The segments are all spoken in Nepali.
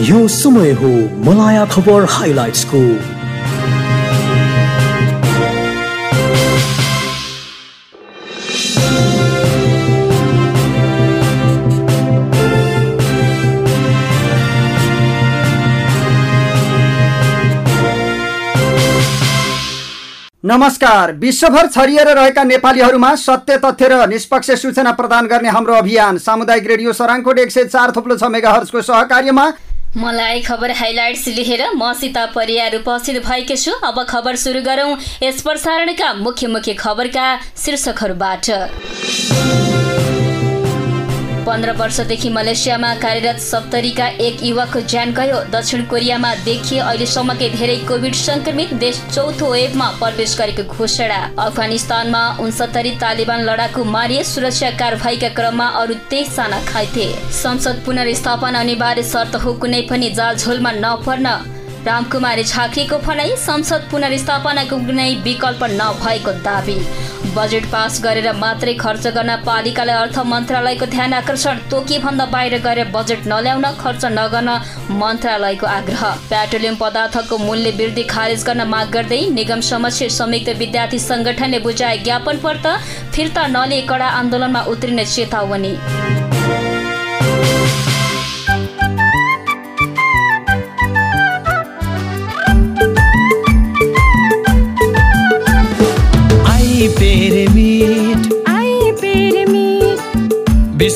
यो समय हो मलाया खबर हाइलाइट्सको। नमस्कार। विश्वभर छरिएर रहेका नेपालीहरूमा सत्य तथ्य र निष्पक्ष सूचना प्रदान गर्ने हाम्रो अभियान सामुदायिक रेडियो सराङकोट एक सय चार थुप्लो छ मेगा हर्सको सहकार्यमा मलाई खबर हाइलाइट्स लिएर म सीता परियार उपस्थित भएकी छु। अब खबर सुरु गरौँ यस प्रसारणका मुख्य मुख्य खबरका शीर्षकहरूबाट। पन्ध्र वर्षदेखि मलेसियामा कार्यरत सप्तरीका एक युवकको ज्यान गयो। दक्षिण कोरियामा देखिए अहिलेसम्मकै धेरै कोभिड संक्रमित देश चौथो वेभमा प्रवेश गरेको घोषणा। अफगानिस्तानमा उनसत्तरी तालिबान लडाकु मारिए सुरक्षा कारवाहीका क्रममा अरू तेइसजना घाइते। संसद पुनर्स्थापना अनिवार्य शर्त हो कुनै पनि जालझोलमा नपर्न। रामकुमारी झाँक्रीको भनाई संसद पुनर्स्थापनाको कुनै विकल्प नभएको दावी। बजेट पास गरेर मात्रै खर्च गर्न पालिकालाई अर्थ मन्त्रालयको ध्यान आकर्षण तोकीभन्दा बाहिर गएर बजेट नल्याउन खर्च नगर्न मन्त्रालयको आग्रह। पेट्रोलियम पदार्थको मूल्य वृद्धि खारेज गर्न माग गर्दै निगम समक्ष संयुक्त विद्यार्थी संगठनले बुझाए ज्ञापन पत्र फिर्ता नलिए कडा आन्दोलनमा उत्रिने चेतावनी।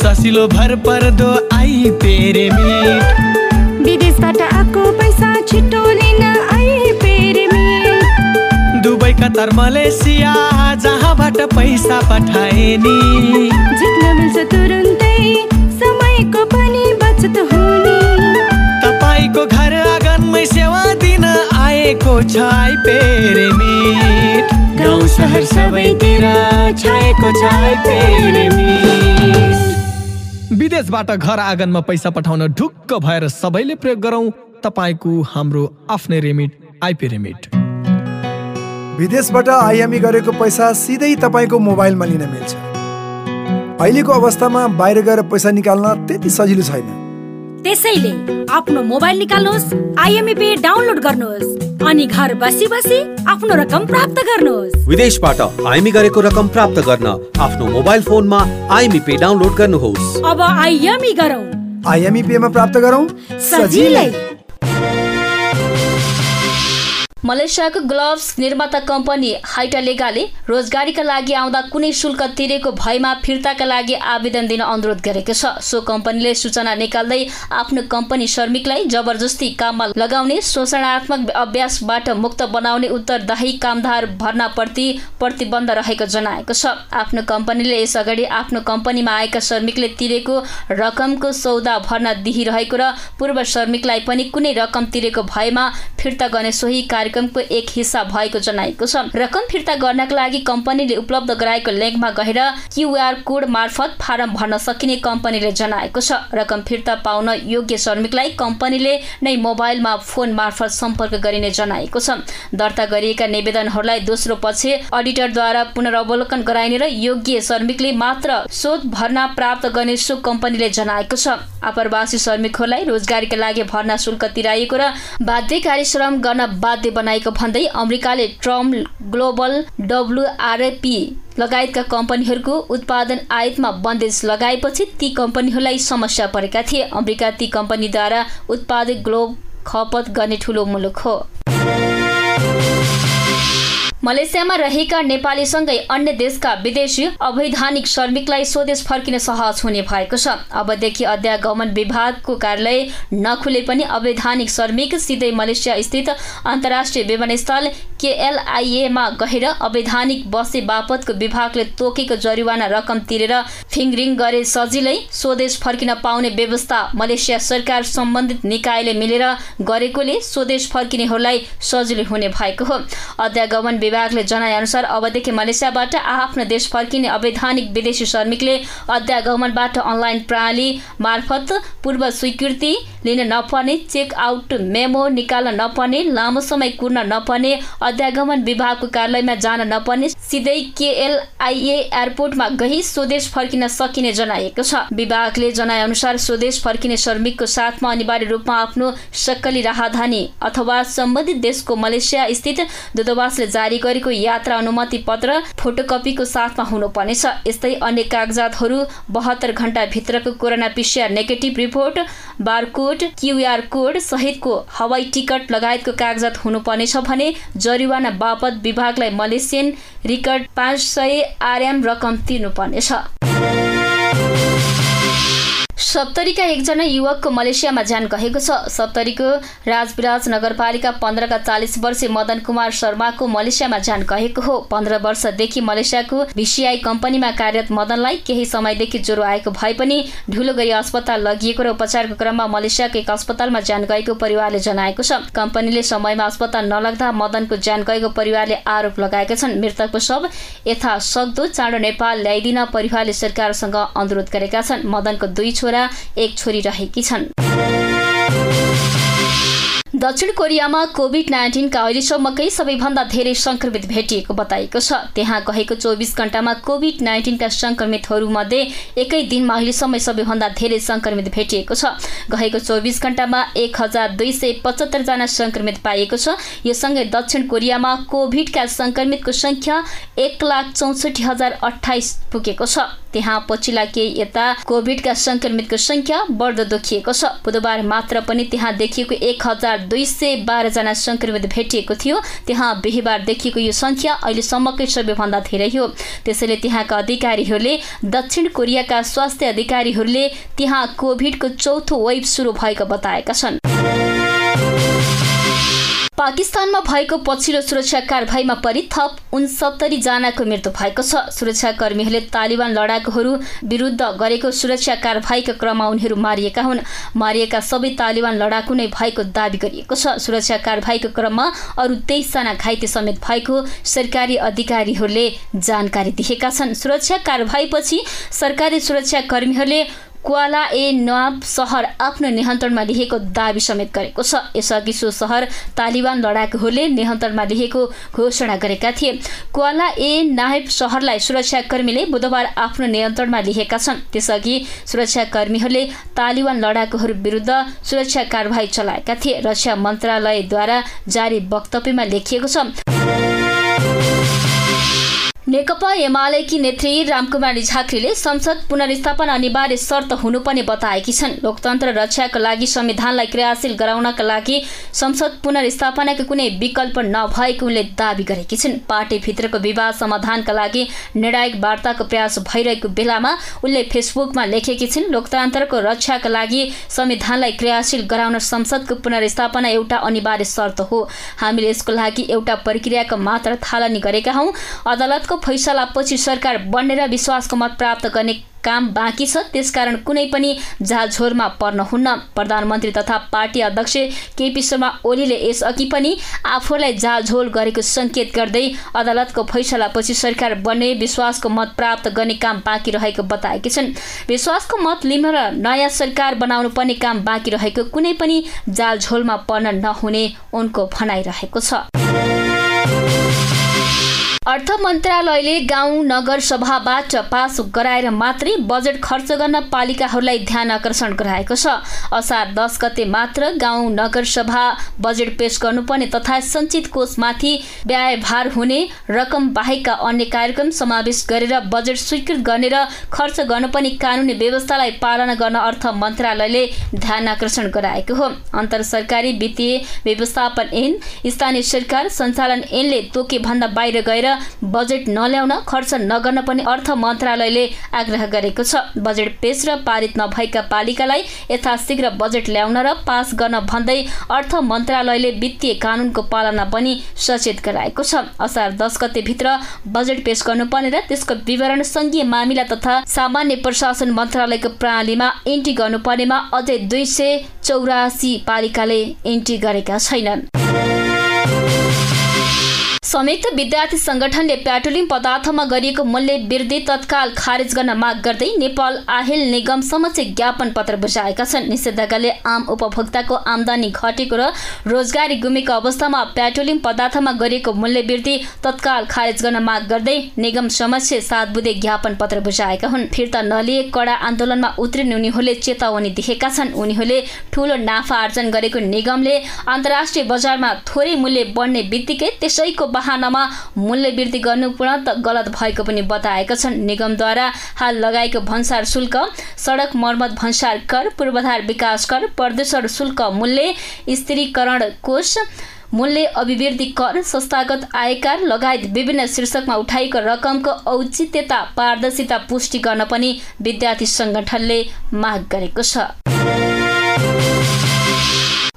विश्वासिलो भर पर्दो आई पेरेमिट विदेशबाट आएको पैसा छिटो लिन I pay remit Dubai Qatar Malaysia जहाँबाट पैसा पठाए नि जित्न मिल्छ तुरुन्तै समयको पनि बचत हुने। तपाईँको घर आँगनमै सेवा दिन आएको छ आई पेरेमिट गाउँ सहर सबैतिर छाएको छ आई पेरेमिट विदेशबाट घर आँगनमा पैसा पठाउन ढुक्क भएर सबैले प्रयोग गरौँ तपाईँको हाम्रो आफ्नै रेमिट आइपी रेमिट विदेशबाट आइएमई गरेको पैसा सिधै तपाईँको मोबाइलमा लिन मिल्छ। अहिलेको अवस्थामा बाहिर गएर पैसा निकाल्न त्यति सजिलो छैन। त्यसैले आफ्नो मोबाइल निकाल्नुहोस् आइएमई पे डाउनलोड गर्नुहोस्। अनि घर बसी बसी आफ्नो रकम प्राप्त गर्नुहोस्। विदेशबाट आइएमई गरेको रकम प्राप्त गर्न आफ्नो मोबाइल फोनमा आइएमई पे डाउनलोड गर्नुहोस्। अब आइएमई गरौँ। आइएमई पेमा प्राप्त गरौँ? सजिलै। मलेसियाको ग्लोभ्स निर्माता कम्पनी हाइटालेगाले रोजगारीका लागि आउँदा कुनै शुल्क तिरेको भएमा फिर्ताका लागि आवेदन दिन अनुरोध गरेको छ। सो कम्पनीले सूचना निकाल्दै आफ्नो कम्पनी श्रमिकलाई जबरजस्ती काममा लगाउने शोषणात्मक अभ्यासबाट मुक्त बनाउने उत्तरदायी कामदार भर्नाप्रति प्रतिबन्ध रहेको जनाएको छ। आफ्नो कम्पनीले यसअगाडि आफ्नो कम्पनीमा आएका श्रमिकले तिरेको रकमको सौदा भर्ना दिइरहेको र पूर्व श्रमिकलाई पनि कुनै रकम तिरेको भएमा फिर्ता गर्ने सोही कार्यक्रमको एक हिस्सा भएको जनाएको छ। रकम फिर्ता गर्नका लागि कम्पनीले उपलब्ध गराएको लिङ्कमा गएर क्युआर कोड मार्फत फारम भर्न सकिने कम्पनीले जनाएको छ। रकम फिर्ता पाउन योग्य श्रमिकलाई कम्पनीले नै मोबाइलमा फोन मार्फत सम्पर्क गरिने जनाएको छ। दर्ता गरिएका निवेदनहरूलाई दोस्रो पक्ष अडिटरद्वारा पुनरावलोकन गराइने र योग्य श्रमिकले मात्र शोध भर्ना प्राप्त गर्ने सो कम्पनीले जनाएको छ। आप्रवासी श्रमिकहरूलाई रोजगारीका लागि भर्ना शुल्क तिराइएको र बाध्यकारी श्रम गर्न बाध्य बनाएको भन्दै अमेरिकाले ट्रम्प ग्लोबल डब्लुआरपी लगायतका कम्पनीहरूको उत्पादन आयातमा बन्देज लगाएपछि ती कम्पनीहरूलाई समस्या परेका थिए। अमेरिका ती कम्पनीद्वारा उत्पादित ग्लोब खपत गर्ने ठुलो मुलुक हो। मलेसियामा रहेका नेपालीसँगै अन्य देशका विदेशी अवैधानिक श्रमिकलाई स्वदेश फर्किन सहज हुने भएको छ। अबदेखि अध्यागमन विभागको कार्यालय नखुले पनि अवैधानिक श्रमिक सिधै मलेसिया स्थित अन्तर्राष्ट्रिय विमानस्थल केएलआइएमा गएर अवैधानिक बसे बापतको विभागले तोकेको जरिवाना रकम तिरेर फिङरिङ गरे सजिलै स्वदेश फर्किन पाउने व्यवस्था मलेसिया सरकार सम्बन्धित निकायले मिलेर गरेकोले स्वदेश फर्किनेहरूलाई सजिलो हुने भएको हो। अध्यागमन विभागले जनाएअनुसार अबदेखि मलेसियाबाट आफ्नो देश फर्किने अवैधानिक विदेशी श्रमिकले अध्यागमनबाट अनलाइन प्रणाली मार्फत पूर्व स्वीकृति लिन नपर्ने चेक आउट मेमो निकाल्न नपर्ने लामो समय कुर्न नपर्ने अध्यागमन विभागको कार्यालयमा जान नपर्ने सिधै केएलआइए एयरपोर्टमा गई स्वदेश फर्किन सकिने जनाएको छ। विभागले जनाएअनुसार स्वदेश फर्किने श्रमिकको साथमा अनिवार्य रूपमा आफ्नो सक्कली राहदानी अथवा सम्बन्धित देशको मलेसिया स्थित दूतावासले जारी गरेको यात्रा अनुमति पत्र फोटोकपीको साथमा हुनुपर्नेछ। यस्तै अन्य कागजातहरू बहत्तर घण्टाभित्रको corona PCR negative report barcode QR code सहितको हवाई टिकट लगायतको कागजात हुनुपर्नेछ भने जरिवाना बापत विभागलाई मलेसियन रिकर्ड पाँच सय आरएम रकम तिर्नुपर्नेछ। सप्तरीका एकजना युवकको मलेसियामा ज्यान गएको छ। सप्तरीको राजविराज नगरपालिका पन्ध्रका चालिस वर्षीय मदन कुमार शर्माको मलेसियामा ज्यान गएको हो। पन्ध्र वर्षदेखि मलेसियाको भिसिआई कम्पनीमा कार्यरत मदनलाई केही समयदेखि ज्वरो आएको भए पनि ढुलो गरी अस्पताल लगिएको र उपचारको क्रममा मलेसियाको एक अस्पतालमा ज्यान गएको परिवारले जनाएको छ। कम्पनीले समयमा अस्पताल नलग्दा मदनको ज्यान गएको परिवारले आरोप लगाएका छन्। मृतकको शव यथा सक्दो चाँडो नेपाल ल्याइदिन परिवारले सरकारसँग अनुरोध गरेका छन्। मदनको दुई छोरा एक छोरी रहेकी छन्। दक्षिण कोरियामा कोभिड नाइन्टिनका अहिलेसम्मकै सबैभन्दा धेरै संक्रमित भेटिएको बताइएको छ। त्यहाँ गएको चौबिस घण्टामा कोभिड नाइन्टिनका संक्रमितहरूमध्ये एकै दिनमा अहिलेसम्म सबैभन्दा धेरै संक्रमित भेटिएको छ। गएको चौबिस घण्टामा एक हजार दुई सय पचहत्तरजना संक्रमित पाइएको छ। यो सँगै दक्षिण कोरियामा कोभिडका संक्रमितको सङ्ख्या एक लाख चौसठी हजार अठाइस पुगेको छ। त्यहाँ पछिल्ला केही यता कोभिडका संक्रमितको सङ्ख्या बढ्दो देखिएको छ। बुधबार मात्र पनि त्यहाँ देखिएको एक हजार दुई सय बाह्रजना संक्रमित भेटिएको थियो। त्यहाँ बिहिबार देखिएको यो सङ्ख्या अहिलेसम्मकै सबैभन्दा धेरै हो। त्यसैले त्यहाँका अधिकारीहरूले दक्षिण कोरियाका स्वास्थ्य अधिकारीहरूले त्यहाँ कोभिडको चौथो वेभ सुरु भएको बताएका छन्। पाकिस्तानमा भएको पछिल्लो सुरक्षा कारवाहीमा परि थप उनसत्तरी जनाको मृत्यु भएको छ। सुरक्षाकर्मीहरूले तालिबान लडाकुहरू विरुद्ध गरेको सुरक्षा कारवाहीका क्रममा उनीहरू मारिएका हुन्। मारिएका सबै तालिबान लडाकु नै भएको दावी गरिएको छ। सुरक्षा कारवाहीको क्रममा अरू तेइसजना घाइते समेत भएको सरकारी अधिकारीहरूले जानकारी दिएका छन्। सुरक्षा कारवाहीपछि सरकारी सुरक्षाकर्मीहरूले क्वाला ए नवाब सहर आफ्नो नियन्त्रणमा लिएको दावी समेत गरेको छ। यसअघि सो सहर तालिबान लडाकुहरूले नियन्त्रणमा लिएको घोषणा गरेका थिए। क्वाला ए नाहेब सहरलाई सुरक्षाकर्मीले बुधबार आफ्नो नियन्त्रणमा लिएका छन्। त्यसअघि सुरक्षाकर्मीहरूले तालिबान लडाकुहरू विरुद्ध सुरक्षा कारवाही चलाएका थिए। रक्षा मन्त्रालयद्वारा जारी वक्तव्यमा लेखिएको छ। नेकपा एमालेकी नेत्री रामकुमारी झाँक्रीले संसद पुनर्स्थापना अनिवार्य शर्त हुनुपर्ने बताएकी छन्। लोकतन्त्र रक्षाका लागि संविधानलाई क्रियाशील गराउनका लागि संसद पुनर्स्थापनाको कुनै विकल्प नभएको उनले दावी गरेकी छिन्। पार्टीभित्रको विवाद समाधानका लागि निर्णायक वार्ताको प्रयास भइरहेको बेलामा उनले फेसबुकमा लेखेकी छिन् लोकतन्त्रको रक्षाका लागि संविधानलाई क्रियाशील गराउन संसदको पुनर्स्थापना एउटा अनिवार्य शर्त हो। हामीले यसको लागि एउटा प्रक्रियाको मात्र थालनी गरेका हौँ। अदालतको फैसलापछि सरकार बन्नेर विश्वासको मत प्राप्त गर्ने काम बाँकी छ। त्यसकारण कुनै पनि झाझोरमा पर्न हुन्न। प्रधानमन्त्री तथा पार्टी अध्यक्ष केपी शर्मा ओलीले यसअघि पनि आफूलाई झाझोल गरेको सङ्केत गर्दै अदालतको फैसलापछि सरकार बन्ने विश्वासको मत प्राप्त गर्ने काम बाँकी रहेको बताएकी छन्। विश्वासको मत लिन र नयाँ सरकार बनाउनु पर्ने काम बाँकी रहेको कुनै पनि जालझोलमा पर्न नहुने उनको भनाइरहेको छ। अर्थ मन्त्रालयले गाउँ नगर सभाबाट पास गराएर मात्रै बजेट खर्च गर्न पालिकाहरूलाई ध्यान आकर्षण गराएको छ। असार दस गते मात्र गाउँ नगर सभा बजेट पेश गर्नुपर्ने तथा सञ्चित कोषमाथि व्ययभार हुने रकम बाहेकका अन्य कार्यक्रम समावेश गरेर बजेट स्वीकृत गर्ने र खर्च गर्नुपर्ने कानुनी व्यवस्थालाई पालना गर्न अर्थ मन्त्रालयले ध्यान आकर्षण गराएको हो। अन्तर सरकारी वित्तीय व्यवस्थापन ऐन स्थानीय सरकार सञ्चालन ऐनले तोके भन्दा बाहिर गएर बजेट नल्याउन खर्च नगर्न पनि अर्थ मन्त्रालयले आग्रह गरेको छ। बजेट पेश र पारित नभएका पालिकालाई यथाशीघ्र बजेट ल्याउन र पास गर्न भन्दै अर्थ मन्त्रालयले वित्तीय कानुनको पालना पनि सचेत गराएको छ। असार दस गतेभित्र बजेट पेश गर्नुपर्ने र त्यसको विवरण सङ्घीय मामिला तथा सामान्य प्रशासन मन्त्रालयको प्रणालीमा इन्ट्री गर्नुपर्नेमा अझै दुई सय चौरासी पालिकाले इन्ट्री गरेका छैनन्। संयुक्त विद्यार्थी संगठनले पेट्रोलियम पदार्थमा गरिएको मूल्य वृद्धि तत्काल खारेज गर्न माग गर्दै नेपाल आहिल निगम समक्ष ज्ञापन पत्र बुझाएका छन्। निषेधाज्ञाले आम उपभोक्ताको आमदानी घटेको र रोजगारी गुमेको अवस्थामा पेट्रोलियम पदार्थमा गरिएको मूल्य वृद्धि तत्काल खारेज गर्न माग गर्दै निगम समक्ष सात बुधे ज्ञापन पत्र बुझाएका हुन्। फिर्ता नलिए कडा आन्दोलनमा उत्रिने उनीहरूले चेतावनी दिएका छन्। उनीहरूले ठूलो नाफा आर्जन गरेको निगमले अन्तर्राष्ट्रिय बजारमा थोरै मूल्य बढ्ने बित्तिकै त्यसैको बहानामा मूल्य वृद्धि गर्नु पूर्ण गलत भएको पनि बताएका छन्। निगमद्वारा हाल लगाएको भन्सार शुल्क सडक मर्मत भन्सार कर पूर्वाधार विकास कर प्रदूषण शुल्क मूल्य स्थिरीकरण कोष मूल्य अभिवृद्धि कर संस्थागत आयकर लगायत विभिन्न शीर्षकमा उठाइएको रकमको औचित्यता पारदर्शिता पुष्टि गर्न पनि विद्यार्थी सङ्गठनले माग गरेको छ।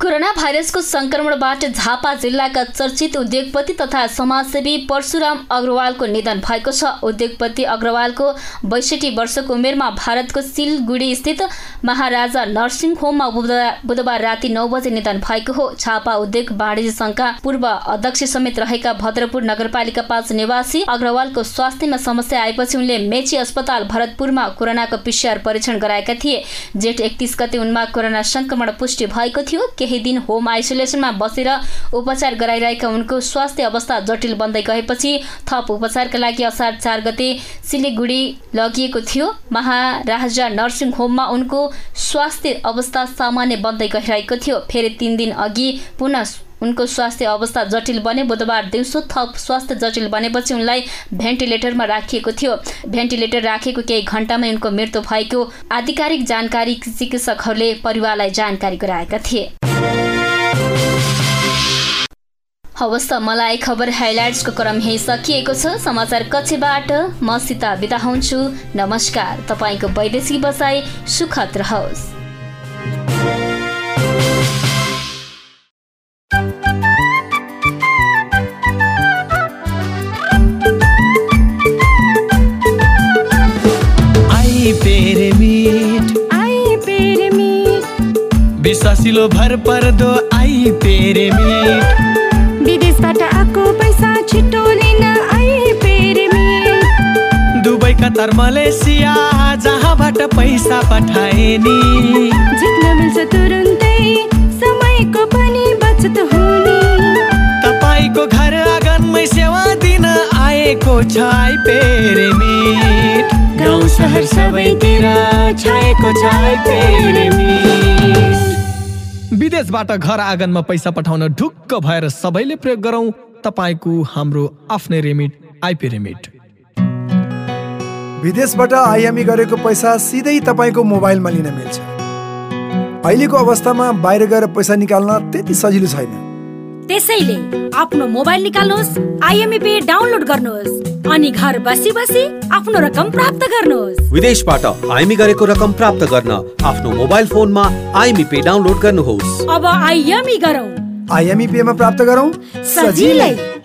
कोरोना भाइरसको संक्रमणबाट झापा जिल्लाका चर्चित उद्योगपति तथा समाजसेवी परशुराम अग्रवालको निधन भएको छ। उद्योगपति अग्रवालको बैसठी वर्षको उमेरमा भारतको सिलगुडी स्थित महाराजा नर्सिङ होममा बुधबार राति नौ बजे निधन भएको हो। झापा उद्योग वाणिज्य संघका पूर्व अध्यक्ष समेत रहेका भद्रपुर नगरपालिका पाँच निवासी अग्रवालको स्वास्थ्यमा समस्या आएपछि उनले मेची अस्पताल भरतपुरमा कोरोनाको पिसिआर परीक्षण गराएका थिए। जेठ एकतिस गते उनमा कोरोना संक्रमण पुष्टि भएको थियो। केही दिन होम आइसोलेसनमा बसेर उपचार गराइरहेका उनको स्वास्थ्य अवस्था जटिल बन्दै गएपछि थप उपचारका लागि असार चार गते सिलिगुडी लगिएको थियो। महाराजा नर्सिङ होममा उनको स्वास्थ्य अवस्था सामान्य बन्दै गइरहेको थियो। फेरि तिन दिन अघि पुनः उनको स्वास्थ्य अवस्था जटिल बने बुधबार दिउँसो थप स्वास्थ्य जटिल बनेपछि उनलाई भेन्टिलेटरमा राखिएको थियो। भेन्टिलेटर राखेको केही घण्टामै उनको मृत्यु भएको आधिकारिक जानकारी चिकित्सकहरूले परिवारलाई जानकारी गराएका थिए। हवस् त मलाई खबर हाइलाइट्सको क्रम यहीँ सकिएको छ। समाचार कक्षबाट म सीता बिदा हुन्छु। नमस्कार। तपाईँको वैदेशिक बसाई सुखद रहोस्। आई पेरे मीठ। आई पेरे मीठ। विश्वासिलो भर पर्दो आई पेरे विदेशबाट आएको पैसा छिटो लिन आई पेरे मीठ दुबई कतार मलेसिया जहाँबाट पैसा पठाए नि जित्न मिल्छ तुरुन्तै समयको पनि बचत हुने। तपाईँको घर आँगनमै सेवा दिन आएको छ आई पेरे मीठ गाउँ सहर सबैतिर छाएको छ आई पेरे मीठ विदेशबाट घर आँगनमा पैसा पठाउन ढुक्क भएर सबैले प्रयोग गरौँ। तपाईँको हाम्रो आफ्नै रेमिट आइपी रेमिट विदेशबाट आइएमई गरेको पैसा सिधै तपाईँको मोबाइलमा लिन मिल्छ। अहिलेको अवस्थामा बाहिर गएर पैसा निकाल्न त्यति सजिलो छैन। त्यसैले आफ्नो मोबाइल निकाल्नुहोस् आइएमई पे डाउनलोड गर्नुहोस्। अनि घर बसी बसी आफ्नो रकम प्राप्त गर्नुहोस्। विदेशबाट आइमी गरेको रकम प्राप्त गर्न आफ्नो मोबाइल फोनमा आइमी पे डाउनलोड गर्नुहोस्। अब आइएमई गरौँ। आइएमई पेमा प्राप्त गरौँ? सजिलै।